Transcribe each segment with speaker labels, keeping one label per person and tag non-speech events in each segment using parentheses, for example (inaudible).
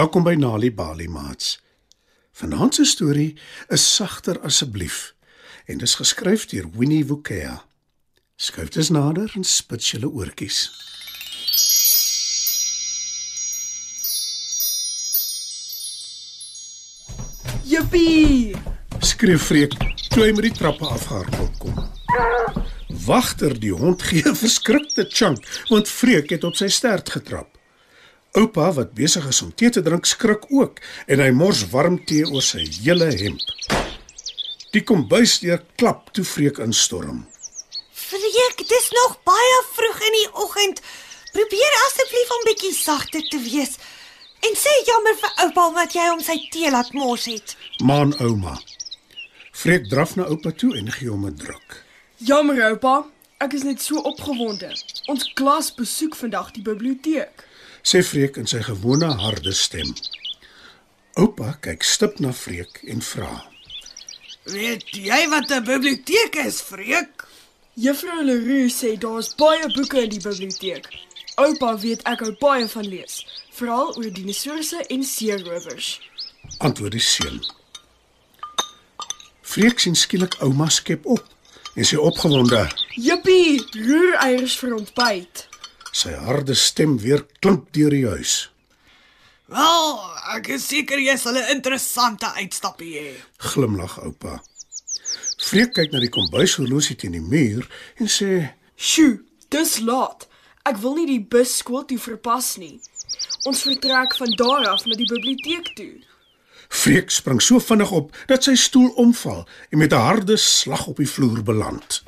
Speaker 1: Welkom by Nali Bali Mats. Vanaand se storie is sagter asseblief en dis geskryf deur Winnie Wukea. Skryf dit nader en spits julle oortjies.
Speaker 2: Jippie!
Speaker 1: Skreeu Freek toe hy met die trappe afhardloop kom. Wagter die hond gee 'n (laughs) verskrikte chunk want Freek het op sy stert getrap. Oupa wat besig is om tee te drink skrik ook en hy mors warm tee oor sy hele hemp. Die kombuisdeur klap toe Freek instorm.
Speaker 3: Freek, dis nog baie vroeg in die oggend. Probeer asseblief om bietjie sagter te wees. En sê jammer vir oupa wat jy hom sy tee laat mors het.
Speaker 1: Maan ouma. Freek draf na oupa toe en gee hom 'n druk.
Speaker 2: Jammer oupa, ek is net so opgewonde. Ons klas besoek vandag die biblioteek.
Speaker 1: Sê Freek in sy gewone harde stem. Oupa kyk stip na Freek en vra:
Speaker 4: Weet jy wat 'n biblioteek is, Freek?
Speaker 2: Juffrou Leroux sê daar's baie boeke in die biblioteek. Oupa weet ek hou baie van lees, veral oor dinosourusse en seerowers.
Speaker 1: Antwoord die seun. Freek sien skielik ouma skep op en sy opgewonde.
Speaker 2: Jippie, roereiers vir ontbyt.
Speaker 1: Sy harde stem weer klink deur die huis.
Speaker 4: Wel, ek is seker jy sal 'n interessante uitstappie hê.
Speaker 1: Glimlag oupa. Freek kyk na die kombuishorlosie teen die muur en sê:
Speaker 2: Sjoe, dis laat. Ek wil nie die bus skool toe verpas nie. Ons vertrek van daar af na die biblioteek toe.
Speaker 1: Freek spring so vinnig op dat sy stoel omval en met 'n harde slag op die vloer beland.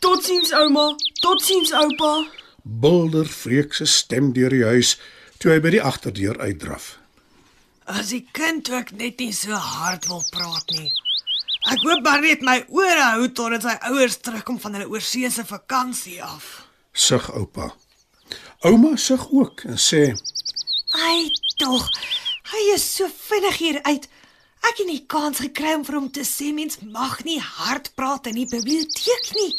Speaker 2: Totsiens ouma, totsiens oupa.
Speaker 1: Bulder Freek se stem deur die huis toe hy by die agterdeur uitdraf.
Speaker 4: As die kind ook net nie so hard wil praat nie. Ek hoop maar net my ore hou totdat sy ouers terugkom van hulle oorseese vakansie af.
Speaker 1: Sug oupa. Ouma sug ook en sê:
Speaker 3: Ai tog. Hy is so vinnig hier uit. Ek het nie kans gekry om vir hom te sê mens mag nie hard praat in die biblioteek nie.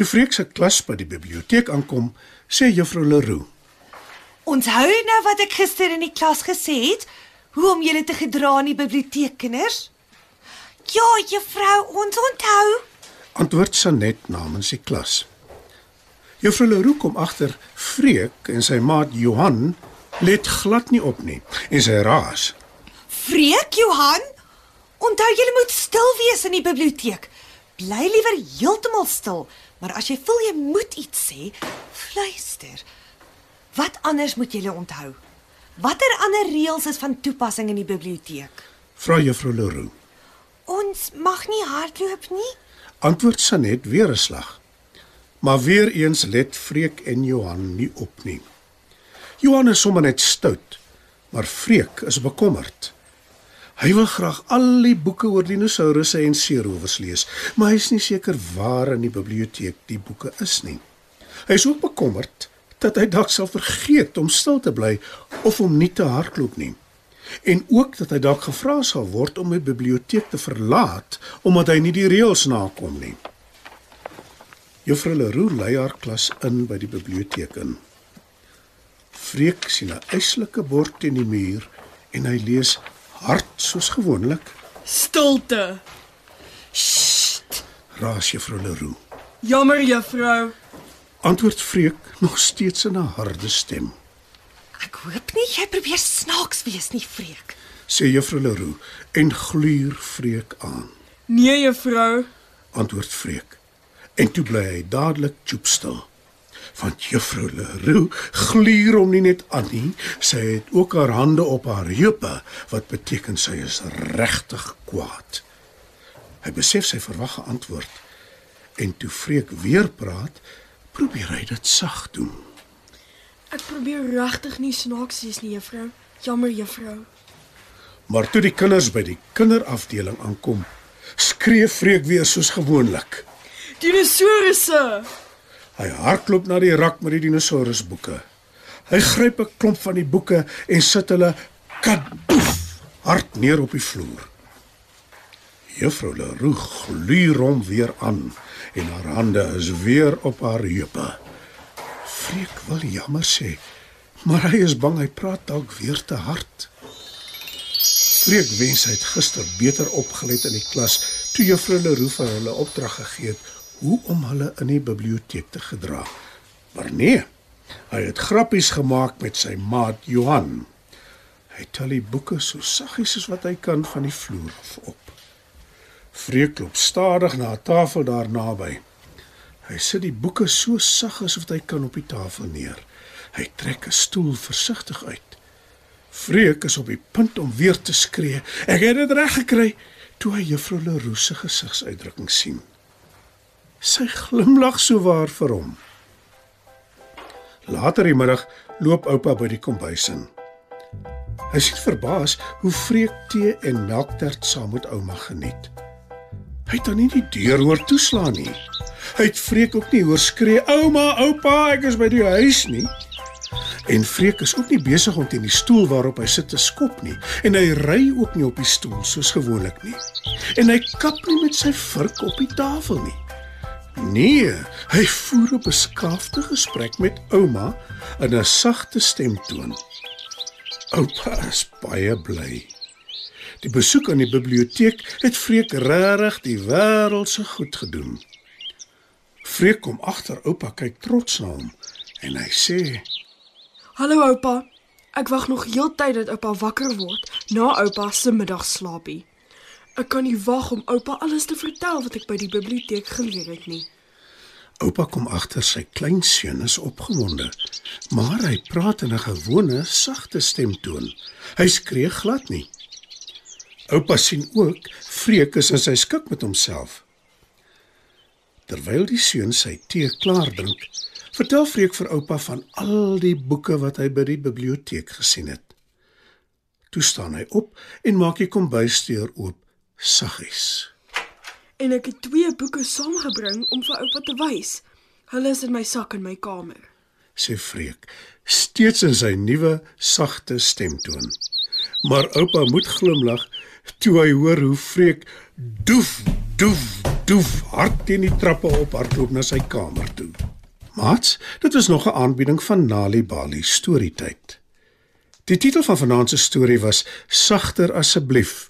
Speaker 1: Toe Freek se klas by die biblioteek aankom, sê juffrou Leroux:
Speaker 3: Onthou nou wat ek gister in die klas gesê het? Hoe om julle te gedra in die biblioteek, kinders? Ja, juffrou, ons onthou.
Speaker 1: Antwoord Sanet namens die klas. Juffrou Leroux kom agter Freek en sy maat Johan let glad nie op nie en sy raas.
Speaker 3: Freek Johan, onthou julle moet stil wees in die biblioteek. Bly liewer heeltemal stil, maar as jy voel jy moet iets sê, fluister. Wat anders moet julle onthou? Watter ander reëls is van toepassing in die biblioteek?
Speaker 1: Vra juffrou Leroux.
Speaker 3: Ons mag nie hardloop nie.
Speaker 1: Antwoord Sanet weer 'n slag. Maar weer eens let Freek en Johan nie op nie. Johan is sommer net stout, maar Freek is bekommerd. Hy wil graag al die boeke oor dinosourusse en seerowers lees, maar hy is nie seker waar in die biblioteek die boeke is nie. Hy is ook bekommerd dat hy dalk sal vergeet om stil te bly of om nie te hardloop nie. En ook dat hy dalk gevra sal word om die biblioteek te verlaat omdat hy nie die reëls nakom nie. Juffrou Leroux lei haar klas in by die biblioteek in. Freek sien 'n eislike bord teen die muur en hy lees hard soos gewoonlik.
Speaker 2: Stilte.
Speaker 3: Sst.
Speaker 1: Raas Juffrou Leroux.
Speaker 2: Jammer juffrou.
Speaker 1: Antwoord Freek nog steeds in 'n harde stem.
Speaker 3: Ek hoop nie jy probeer snaaks wees nie, Freek.
Speaker 1: Sê Juffrou Leroux en gluur Freek aan.
Speaker 2: Nee juffrou.
Speaker 1: Antwoord Freek. En toe bly hy dadelik choopstil. Want Juffrou Leroux gluur hom nie net aan nie, sy het ook haar hande op haar heupe, wat beteken sy is regtig kwaad. Hy besef sy verwag 'n antwoord. En toe Freek weer praat, probeer hy dit sag doen.
Speaker 2: Ek probeer regtig nie snaaks wees nie juffrou. Jammer juffrou.
Speaker 1: Maar toe die kinders by die kinderafdeling aankom, skree Freek weer soos gewoonlik.
Speaker 2: Dinosourusse.
Speaker 1: Hy hardloop na die rak met die dinosourusboeke. Hy gryp 'n klomp van die boeke en sit hulle kadoef hard neer op die vloer. Juffrou Leroux gluur hom weer aan en haar hande is weer op haar heupe. Freek wil jammer sê, Maar hy is bang hy praat dalk weer te hard. Freek wens hy het gister beter opgelet in die klas toe juffrou Leroux vir hulle opdrag gegee het hoe om hulle in die biblioteek te gedra. Maar nee, hy het grappies gemaak met sy maat Johan. Hy tel die boeke so saggies as wat hy kan van die vloer af op. Freek loop stadig na 'n tafel daar naby. Hy sit die boeke so sag asof hy kan op die tafel neer. Hy trek 'n stoel versigtig uit. Freek is op die punt om weer te skree. Ek het dit reg gekry toe hy juffrou Leroux se gesigsuitdrukking sien. Sy glimlag so waar vir hom. Later die middag loop oupa by die kombuis in. Hy sien verbaas hoe Freek tee en melktert saam met ouma geniet. Hy het dan nie die deur hoor toeslaan nie. Hy het Freek ook nie hoor skree: "Ouma, oupa, ek is by die huis nie." En Freek is ook nie besig om teen die stoel waarop hy sit te skop nie en hy ry ook nie op die stoel soos gewoonlik nie. En hy kap nie met sy vurk op die tafel nie. Nee, hy voer 'n beskaafde gesprek met ouma in 'n sagte stemtoon. Oupa is baie bly. Die besoek aan die biblioteek het Freek regtig die wêreld se goed gedoen. Freek kom agter oupa kyk trots na hom en hy sê:
Speaker 2: Hallo oupa. Ek wag nog heeltyd dat oupa wakker word na oupa se middagslaapie. Ek kan nie wag om oupa alles te vertel wat ek by die biblioteek geleer het nie.
Speaker 1: Oupa kom agter sy kleinseun is opgewonde, maar hy praat in 'n gewone sagte stemtoon. Hy skree glad nie. Oupa sien ook Freek is in sy skik met homself. Terwyl die seun sy tee klaar drink, vertel Freek vir oupa van al die boeke wat hy by die biblioteek gesien het. Toe staan hy op en maak die kombuisdeur oop saggies.
Speaker 2: En ek het twee boeke saamgebring om vir oupa te wys. Hulle is in my sak in my kamer.
Speaker 1: sê Freek, steeds in sy nuwe sagte stemtoon. Maar oupa moet glimlag toe hy hoor hoe Freek doef doef doef hard teen die trappe op hardloop na sy kamer toe. Mats, dit was nog 'n aanbieding van Nali Bali storietyd. Die titel van vanaand se storie was Sagter asseblief,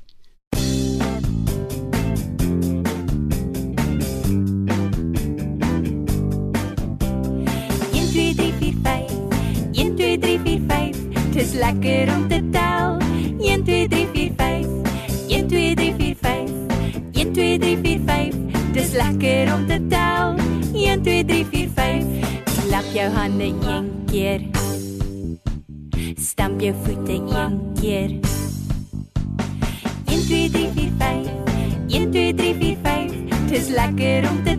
Speaker 5: Dis lekker om te tel. 1 2 3 4 5. 1 2 3 4 5. 1 2 3 4 5. Dis lekker om te tel. 1 2 3 4 5. Klap jou hande een keer. Stamp jou voete een keer. 1 2 3 4 5. 1 2 3 4 5. Dis lekker om te